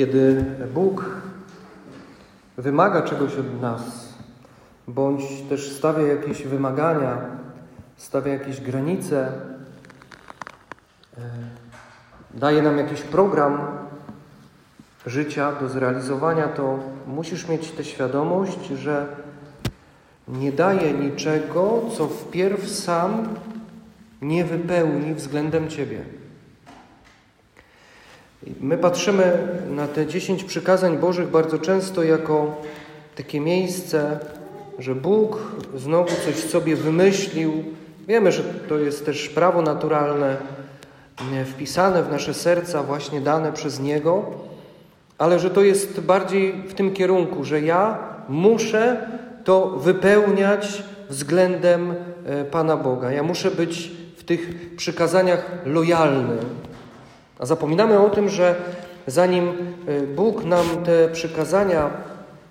Kiedy Bóg wymaga czegoś od nas, bądź też stawia jakieś wymagania, stawia jakieś granice, e, daje nam jakiś program życia do zrealizowania, to musisz mieć tę świadomość, że nie daje niczego, co wpierw sam nie wypełni względem Ciebie. My patrzymy na te dziesięć przykazań Bożych bardzo często jako takie miejsce, że Bóg znowu coś sobie wymyślił. Wiemy, że to jest też prawo naturalne, wpisane w nasze serca, właśnie dane przez Niego, ale że to jest bardziej w tym kierunku, że ja muszę to wypełniać względem e, Pana Boga. Ja muszę być w tych przykazaniach lojalny. A zapominamy o tym, że zanim e, Bóg nam te przykazania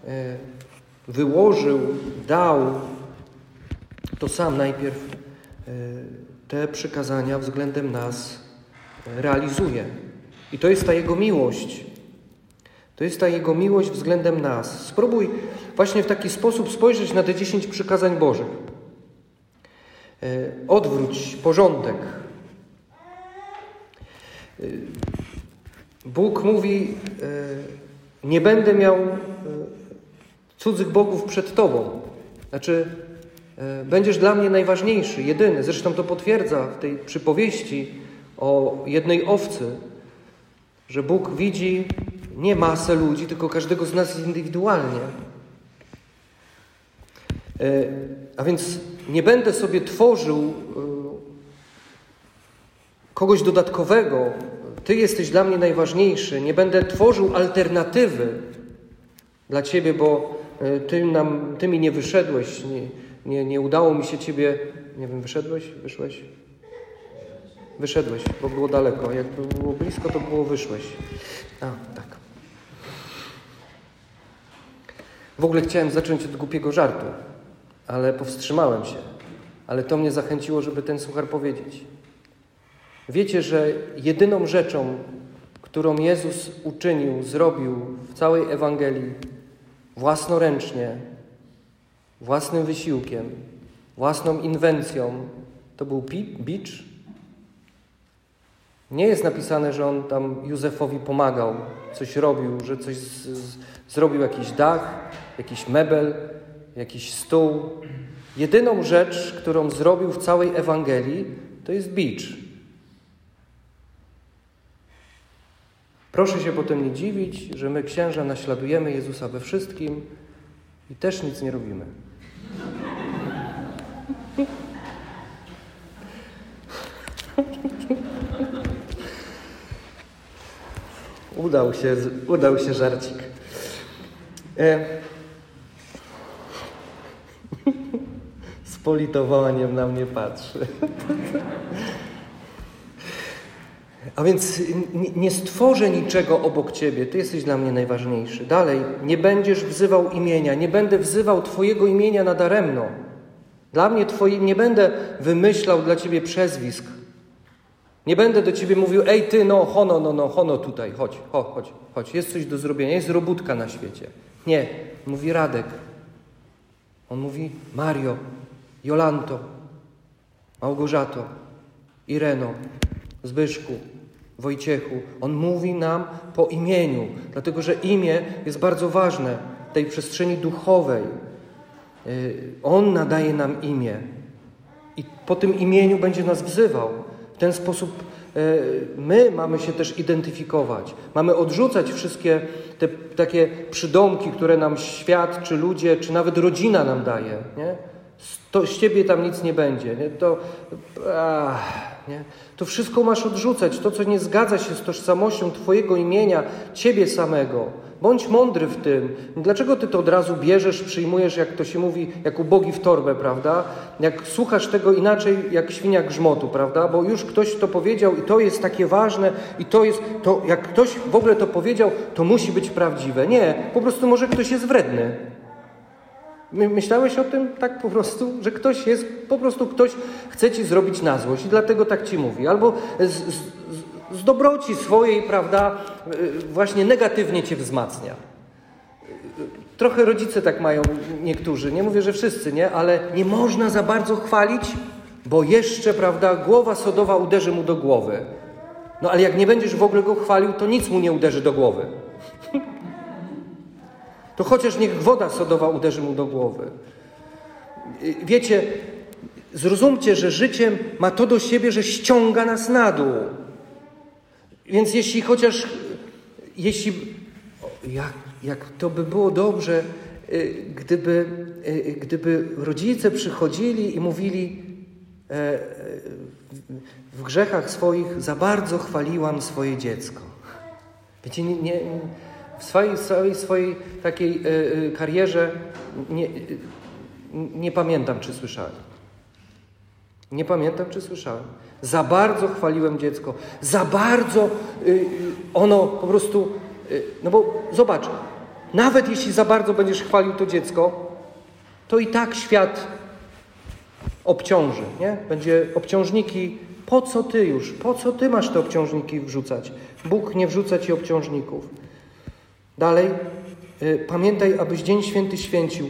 e, wyłożył, dał, to sam najpierw te przykazania względem nas realizuje. I to jest ta Jego miłość. To jest ta Jego miłość względem nas. Spróbuj właśnie w taki sposób spojrzeć na te dziesięć przykazań Bożych. Odwróć porządek. E, Bóg mówi: e, Nie będę miał cudzych bogów przed Tobą. Znaczy, będziesz dla mnie najważniejszy, jedyny. Zresztą to potwierdza w tej przypowieści o jednej owcy, że Bóg widzi nie masę ludzi, tylko każdego z nas indywidualnie. A więc nie będę sobie tworzył kogoś dodatkowego. Ty jesteś dla mnie najważniejszy. Nie będę tworzył alternatywy dla Ciebie, bo e, Ty, nam, ty mi nie wyszedłeś. Nie, nie, nie udało mi się Ciebie. Nie wiem, wyszedłeś? Wyszłeś? Wyszedłeś, bo było daleko. Jakby było blisko, to było wyszłeś. A, tak. W ogóle chciałem zacząć od głupiego żartu ale powstrzymałem się. Ale to mnie zachęciło, żeby ten suchar powiedzieć. Wiecie, że jedyną rzeczą, którą Jezus uczynił, zrobił w całej Ewangelii własnoręcznie, własnym wysiłkiem, własną inwencją, to był bicz. Nie jest napisane, że on tam Józefowi pomagał, coś robił, że coś z, z, zrobił jakiś dach, jakiś mebel, jakiś stół. Jedyną rzecz, którą zrobił w całej Ewangelii, to jest bicz. Proszę się potem nie dziwić, że my, księża, naśladujemy Jezusa we wszystkim i też nic nie robimy. Udał się, udał się żarcik. E Z politowaniem na mnie patrzy. A więc nie stworzę niczego obok Ciebie, Ty jesteś dla mnie najważniejszy. Dalej, nie będziesz wzywał imienia, nie będę wzywał Twojego imienia nadaremno. Dla mnie Twoje, nie będę wymyślał dla Ciebie przezwisk. Nie będę do Ciebie mówił, ej Ty, no, hono, no, no, hono tutaj, chodź, chodź, chodź, chodź, jest coś do zrobienia, jest robótka na świecie. Nie, mówi Radek, on mówi Mario, Jolanto, Małgorzato, Ireno, Zbyszku, Wojciechu. On mówi nam po imieniu, dlatego że imię jest bardzo ważne w tej przestrzeni duchowej. Y, on nadaje nam imię i po tym imieniu będzie nas wzywał. W ten sposób y, my mamy się też identyfikować. Mamy odrzucać wszystkie te takie przydomki, które nam świat, czy ludzie, czy nawet rodzina nam daje. Nie? To z ciebie tam nic nie będzie. Nie? To, ach, nie? to wszystko masz odrzucać. To, co nie zgadza się z tożsamością Twojego imienia, Ciebie samego. Bądź mądry w tym. Dlaczego Ty to od razu bierzesz, przyjmujesz, jak to się mówi, jak ubogi w torbę, prawda? Jak słuchasz tego inaczej, jak świnia grzmotu, prawda? Bo już ktoś to powiedział i to jest takie ważne i to jest, to jak ktoś w ogóle to powiedział, to musi być prawdziwe. Nie, po prostu może ktoś jest wredny. Myślałeś o tym tak po prostu, że ktoś jest, po prostu ktoś chce ci zrobić na złość i dlatego tak ci mówi. Albo z, z, z dobroci swojej, prawda, y, właśnie negatywnie cię wzmacnia. Trochę rodzice tak mają niektórzy, nie mówię, że wszyscy, nie, ale nie można za bardzo chwalić, bo jeszcze, prawda, głowa sodowa uderzy mu do głowy. No ale jak nie będziesz w ogóle go chwalił, to nic mu nie uderzy do głowy. To chociaż niech woda sodowa uderzy mu do głowy. Wiecie, zrozumcie, że życie ma to do siebie, że ściąga nas na dół. Więc jeśli chociaż, jeśli, jak, jak to by było dobrze, y, gdyby, y, gdyby rodzice przychodzili i mówili e, w grzechach swoich za bardzo chwaliłam swoje dziecko. Wiecie, nie, nie, w swojej, swojej, takiej e, karierze nie, nie pamiętam, czy słyszałem. Nie pamiętam, czy słyszałem. Za bardzo chwaliłem dziecko. Za bardzo y, ono po prostu. No bo zobacz, nawet jeśli za bardzo będziesz chwalił to dziecko, to i tak świat obciąży, nie? Będzie obciążniki. Po co ty już? Po co ty masz te obciążniki wrzucać? Bóg nie wrzuca ci obciążników. Dalej, y, pamiętaj, abyś Dzień Święty święcił.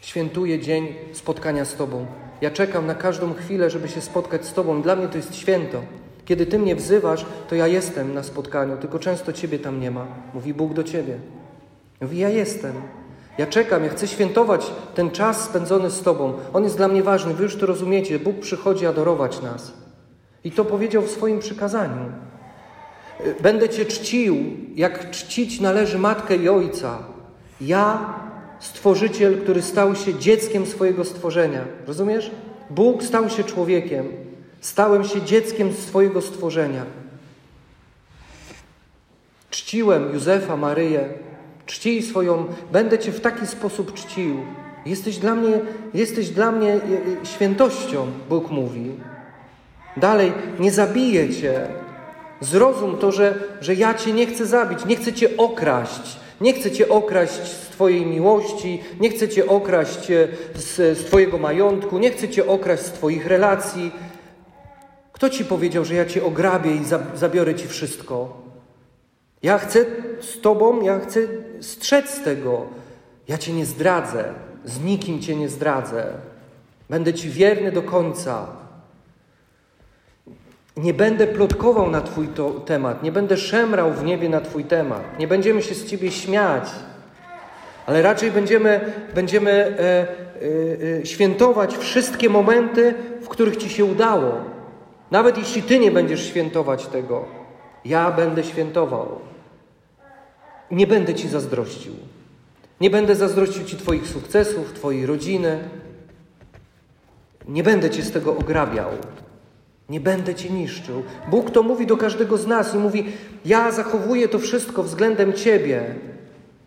Świętuję dzień spotkania z Tobą. Ja czekam na każdą chwilę, żeby się spotkać z Tobą. Dla mnie to jest święto. Kiedy Ty mnie wzywasz, to ja jestem na spotkaniu, tylko często Ciebie tam nie ma. Mówi Bóg do Ciebie. Mówi, ja jestem. Ja czekam, ja chcę świętować ten czas spędzony z Tobą. On jest dla mnie ważny, Wy już to rozumiecie. Bóg przychodzi adorować nas. I to powiedział w swoim przykazaniu. Będę Cię czcił, jak czcić należy matkę i ojca. Ja Stworzyciel, który stał się dzieckiem swojego stworzenia. Rozumiesz? Bóg stał się człowiekiem. Stałem się dzieckiem swojego stworzenia. Czciłem Józefa, Maryję. Czcij swoją, będę Cię w taki sposób czcił. Jesteś dla mnie, jesteś dla mnie e, e, świętością, Bóg mówi. Dalej, nie zabiję Cię. Zrozum to, że, że ja Cię nie chcę zabić, nie chcę Cię okraść. Nie chcę Cię okraść z Twojej miłości, nie chcę Cię okraść e, z, z Twojego majątku, nie chcę Cię okraść z Twoich relacji. Kto Ci powiedział, że ja Cię ograbię i zabiorę Ci wszystko? Ja chcę z Tobą, ja chcę strzec tego. Ja Cię nie zdradzę, z nikim Cię nie zdradzę. Będę Ci wierny do końca. Nie będę plotkował na Twój to, temat, nie będę szemrał w niebie na Twój temat, nie będziemy się z Ciebie śmiać, ale raczej będziemy, będziemy e, e, e, świętować wszystkie momenty, w których Ci się udało. Nawet jeśli Ty nie będziesz świętować tego, ja będę świętował. Nie będę Ci zazdrościł. Nie będę zazdrościł Ci Twoich sukcesów, Twojej rodziny. Nie będę Cię z tego ograbiał. Nie będę cię niszczył. Bóg to mówi do każdego z nas i mówi: Ja zachowuję to wszystko względem ciebie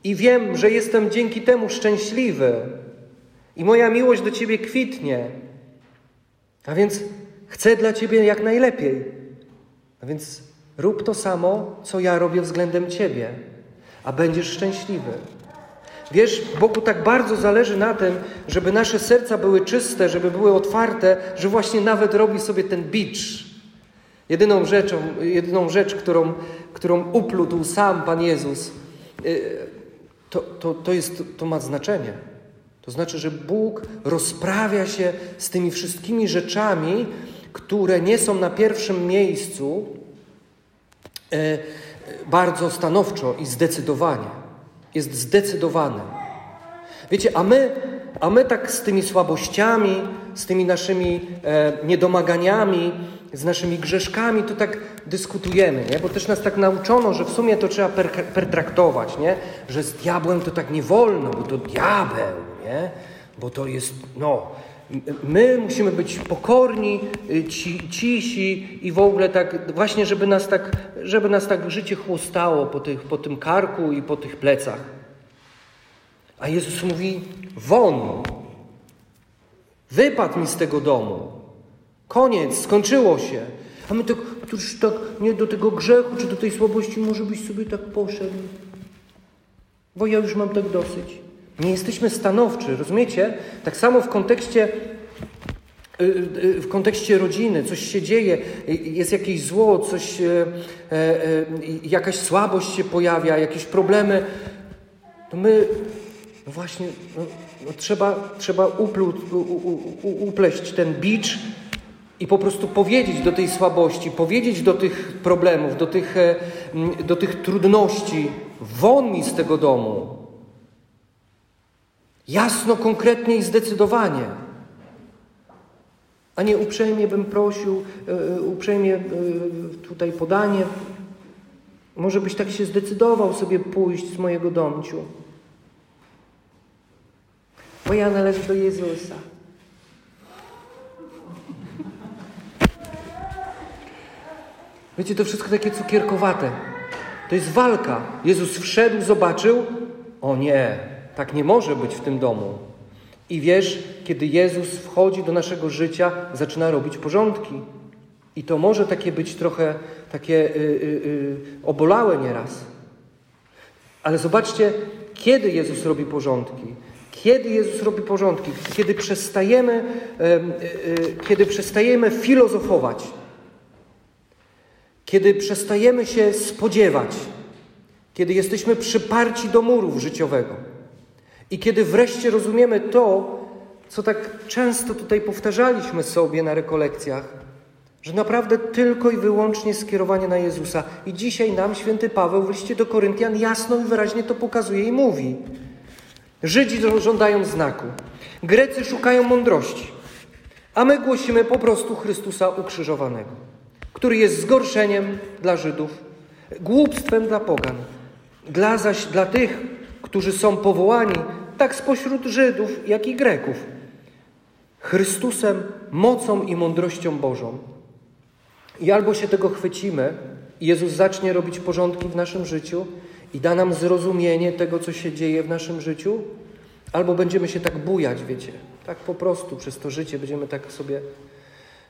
i wiem, że jestem dzięki temu szczęśliwy i moja miłość do ciebie kwitnie. A więc chcę dla ciebie jak najlepiej. A więc rób to samo, co ja robię względem ciebie, a będziesz szczęśliwy. Wiesz, Bogu tak bardzo zależy na tym, żeby nasze serca były czyste, żeby były otwarte, że właśnie nawet robi sobie ten bicz. Jedyną rzeczą, jedyną rzecz, którą, którą uplótł sam Pan Jezus, y, to, to, to, jest, to ma znaczenie. To znaczy, że Bóg rozprawia się z tymi wszystkimi rzeczami, które nie są na pierwszym miejscu, y, bardzo stanowczo i zdecydowanie. Jest zdecydowany. Wiecie, a my, a my tak z tymi słabościami, z tymi naszymi e, niedomaganiami, z naszymi grzeszkami, to tak dyskutujemy, nie? Bo też nas tak nauczono, że w sumie to trzeba per, pertraktować, nie? Że z diabłem to tak nie wolno, bo to diabeł, nie? Bo to jest, no, My musimy być pokorni, y, ci, cisi i w ogóle tak, właśnie żeby nas tak, żeby nas tak życie chłostało po, tych, po tym karku i po tych plecach. A Jezus mówi: won, wypadł mi z tego domu. Koniec, skończyło się. A my tak, już tak, nie do tego grzechu czy do tej słabości, może byś sobie tak poszedł. Bo ja już mam tak dosyć. Nie jesteśmy stanowczy, rozumiecie? Tak samo w kontekście w kontekście rodziny, coś się dzieje, jest jakieś zło, coś, jakaś słabość się pojawia, jakieś problemy, to my no właśnie no, no trzeba, trzeba uplu, u, u, upleść ten bicz i po prostu powiedzieć do tej słabości, powiedzieć do tych problemów, do tych, e, do tych trudności, won mi z tego domu. Jasno, konkretnie i zdecydowanie. A nie uprzejmie bym prosił, e, uprzejmie e, tutaj podanie. Może byś tak się zdecydował sobie pójść z mojego domciu. Bo ja należę do Jezusa. Wiecie, to wszystko takie cukierkowate. To jest walka. Jezus wszedł, zobaczył. O nie, tak nie może być w tym domu. I wiesz, kiedy Jezus wchodzi do naszego życia, zaczyna robić porządki. I to może takie być trochę takie yy, yy, obolałe nieraz. Ale zobaczcie, kiedy Jezus robi porządki. Kiedy Jezus robi porządki? Kiedy przestajemy, yy, kiedy przestajemy filozofować kiedy przestajemy się spodziewać, kiedy jesteśmy przyparci do murów życiowego i kiedy wreszcie rozumiemy to, co tak często tutaj powtarzaliśmy sobie na rekolekcjach, że naprawdę tylko i wyłącznie skierowanie na Jezusa. I dzisiaj nam święty Paweł w liście do Koryntian jasno i wyraźnie to pokazuje i mówi. Żydzi żądają znaku, Grecy szukają mądrości, a my głosimy po prostu Chrystusa ukrzyżowanego który jest zgorszeniem dla Żydów, głupstwem dla pogan. Dla zaś dla tych, którzy są powołani, tak spośród Żydów, jak i Greków, Chrystusem, mocą i mądrością Bożą. I albo się tego chwycimy, i Jezus zacznie robić porządki w naszym życiu i da nam zrozumienie tego, co się dzieje w naszym życiu, albo będziemy się tak bujać, wiecie, tak po prostu przez to życie będziemy tak sobie.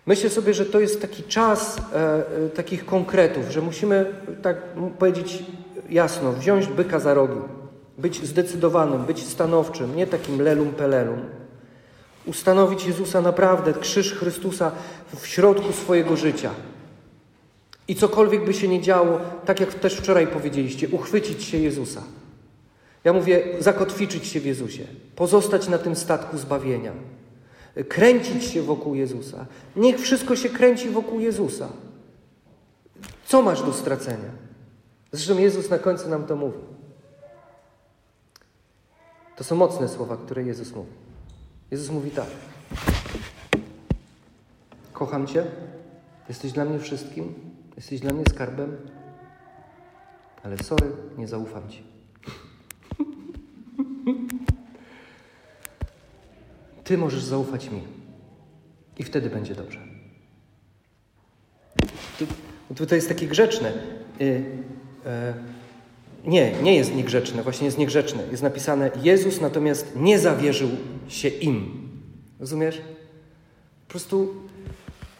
Myślę sobie, że to jest taki czas e, e, takich konkretów, że musimy tak powiedzieć jasno, wziąć byka za rogi, być zdecydowanym, być stanowczym, nie takim lelum pelelum. Ustanowić Jezusa naprawdę, krzyż Chrystusa w środku swojego życia. I cokolwiek by się nie działo, tak jak też wczoraj powiedzieliście, uchwycić się Jezusa. Ja mówię, zakotwiczyć się w Jezusie, pozostać na tym statku zbawienia kręcić się wokół Jezusa. Niech wszystko się kręci wokół Jezusa. Co masz do stracenia? Zresztą Jezus na końcu nam to mówi. To są mocne słowa, które Jezus mówi. Jezus mówi tak. Kocham Cię, jesteś dla mnie wszystkim, jesteś dla mnie skarbem, ale sorry, nie zaufam Ci. Ty możesz zaufać mi. I wtedy będzie dobrze. Tu, tutaj jest takie grzeczne. Y, y, nie, nie jest niegrzeczne, właśnie jest niegrzeczne. Jest napisane, Jezus natomiast nie zawierzył się im. Rozumiesz? Po prostu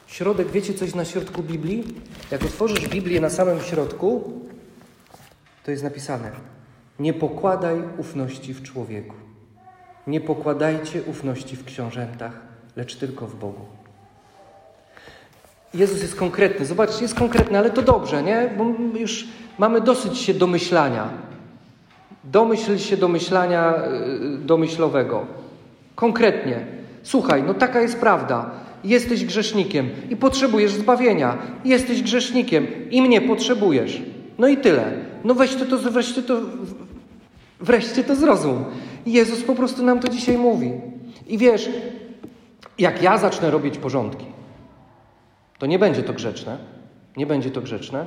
środek, wiecie coś na środku Biblii? Jak otworzysz Biblię na samym środku, to jest napisane: Nie pokładaj ufności w człowieku. Nie pokładajcie ufności w książętach, lecz tylko w Bogu. Jezus jest konkretny. Zobaczcie, jest konkretny, ale to dobrze, nie? Bo już mamy dosyć się domyślania. Domyśl się domyślania yy, domyślowego. Konkretnie. Słuchaj, no taka jest prawda. Jesteś grzesznikiem i potrzebujesz zbawienia. Jesteś grzesznikiem i mnie potrzebujesz. No i tyle. No weź to, to wreszcie to, wreszcie to zrozum. Jezus po prostu nam to dzisiaj mówi. I wiesz, jak ja zacznę robić porządki, to nie będzie to grzeczne, nie będzie to grzeczne,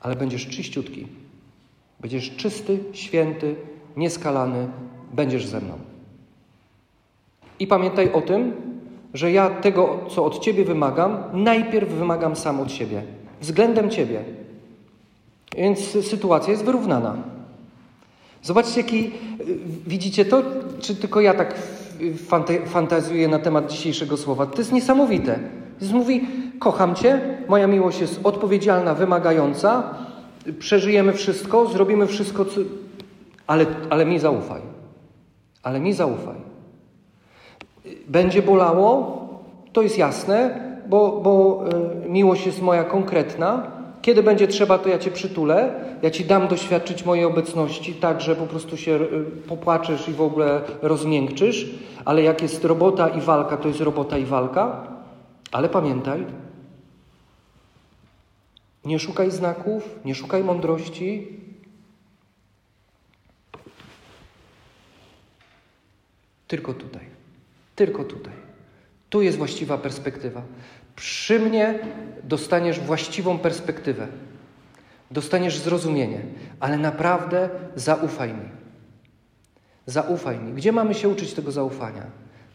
ale będziesz czyściutki. Będziesz czysty, święty, nieskalany, będziesz ze mną. I pamiętaj o tym, że ja tego, co od Ciebie wymagam, najpierw wymagam sam od siebie, względem Ciebie. Więc sytuacja jest wyrównana. Zobaczcie, jaki widzicie to, czy tylko ja tak fantazjuję na temat dzisiejszego słowa. To jest niesamowite. Jezus mówi: Kocham Cię, moja miłość jest odpowiedzialna, wymagająca, przeżyjemy wszystko, zrobimy wszystko, co... ale, ale mi zaufaj. Ale mi zaufaj. Będzie bolało, To jest jasne, bo, bo y, miłość jest moja konkretna. Kiedy będzie trzeba, to ja Cię przytulę, ja Ci dam doświadczyć mojej obecności, tak, że po prostu się y, popłaczesz i w ogóle rozmiękczysz, ale jak jest robota i walka, to jest robota i walka. Ale pamiętaj, nie szukaj znaków, nie szukaj mądrości. Tylko tutaj. Tylko tutaj. Tu jest właściwa perspektywa. Przy mnie dostaniesz właściwą perspektywę. Dostaniesz zrozumienie, ale naprawdę zaufaj mi. Zaufaj mi. Gdzie mamy się uczyć tego zaufania?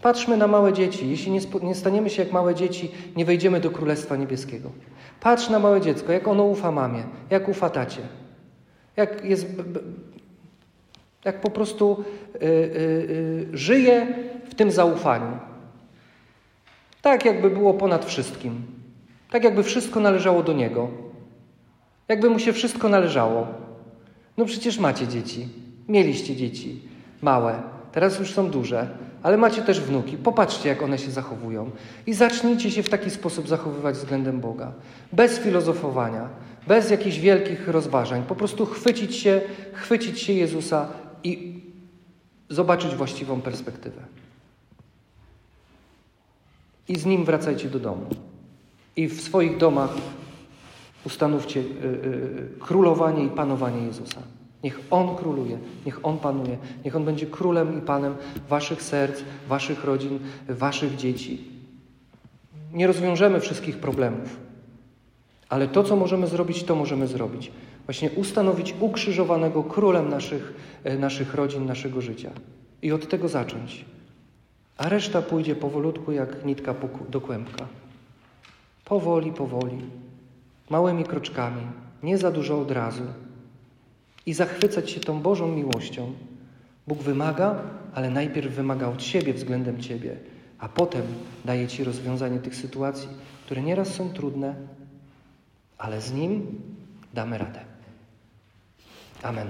Patrzmy na małe dzieci. Jeśli nie, nie staniemy się jak małe dzieci, nie wejdziemy do Królestwa Niebieskiego. Patrz na małe dziecko, jak ono ufa mamie, jak ufa tacie. Jak jest. Jak po prostu yy, yy, żyje w tym zaufaniu. Tak, jakby było ponad wszystkim. Tak, jakby wszystko należało do niego. Jakby mu się wszystko należało. No przecież macie dzieci. Mieliście dzieci. Małe. Teraz już są duże. Ale macie też wnuki. Popatrzcie, jak one się zachowują. I zacznijcie się w taki sposób zachowywać względem Boga. Bez filozofowania. Bez jakichś wielkich rozważań. Po prostu chwycić się, chwycić się Jezusa i zobaczyć właściwą perspektywę i z nim wracajcie do domu. I w swoich domach ustanówcie y, y, y, królowanie i panowanie Jezusa. Niech On króluje, niech On panuje, niech On będzie królem i panem waszych serc, waszych rodzin, waszych dzieci. Nie rozwiążemy wszystkich problemów, ale to, co możemy zrobić, to możemy zrobić. Właśnie ustanowić ukrzyżowanego królem naszych, e, naszych rodzin, naszego życia. I od tego zacząć a reszta pójdzie powolutku jak nitka do kłębka. Powoli, powoli, małymi kroczkami, nie za dużo od razu. I zachwycać się tą Bożą miłością. Bóg wymaga, ale najpierw wymaga od siebie względem Ciebie, a potem daje Ci rozwiązanie tych sytuacji, które nieraz są trudne, ale z Nim damy radę. Amen.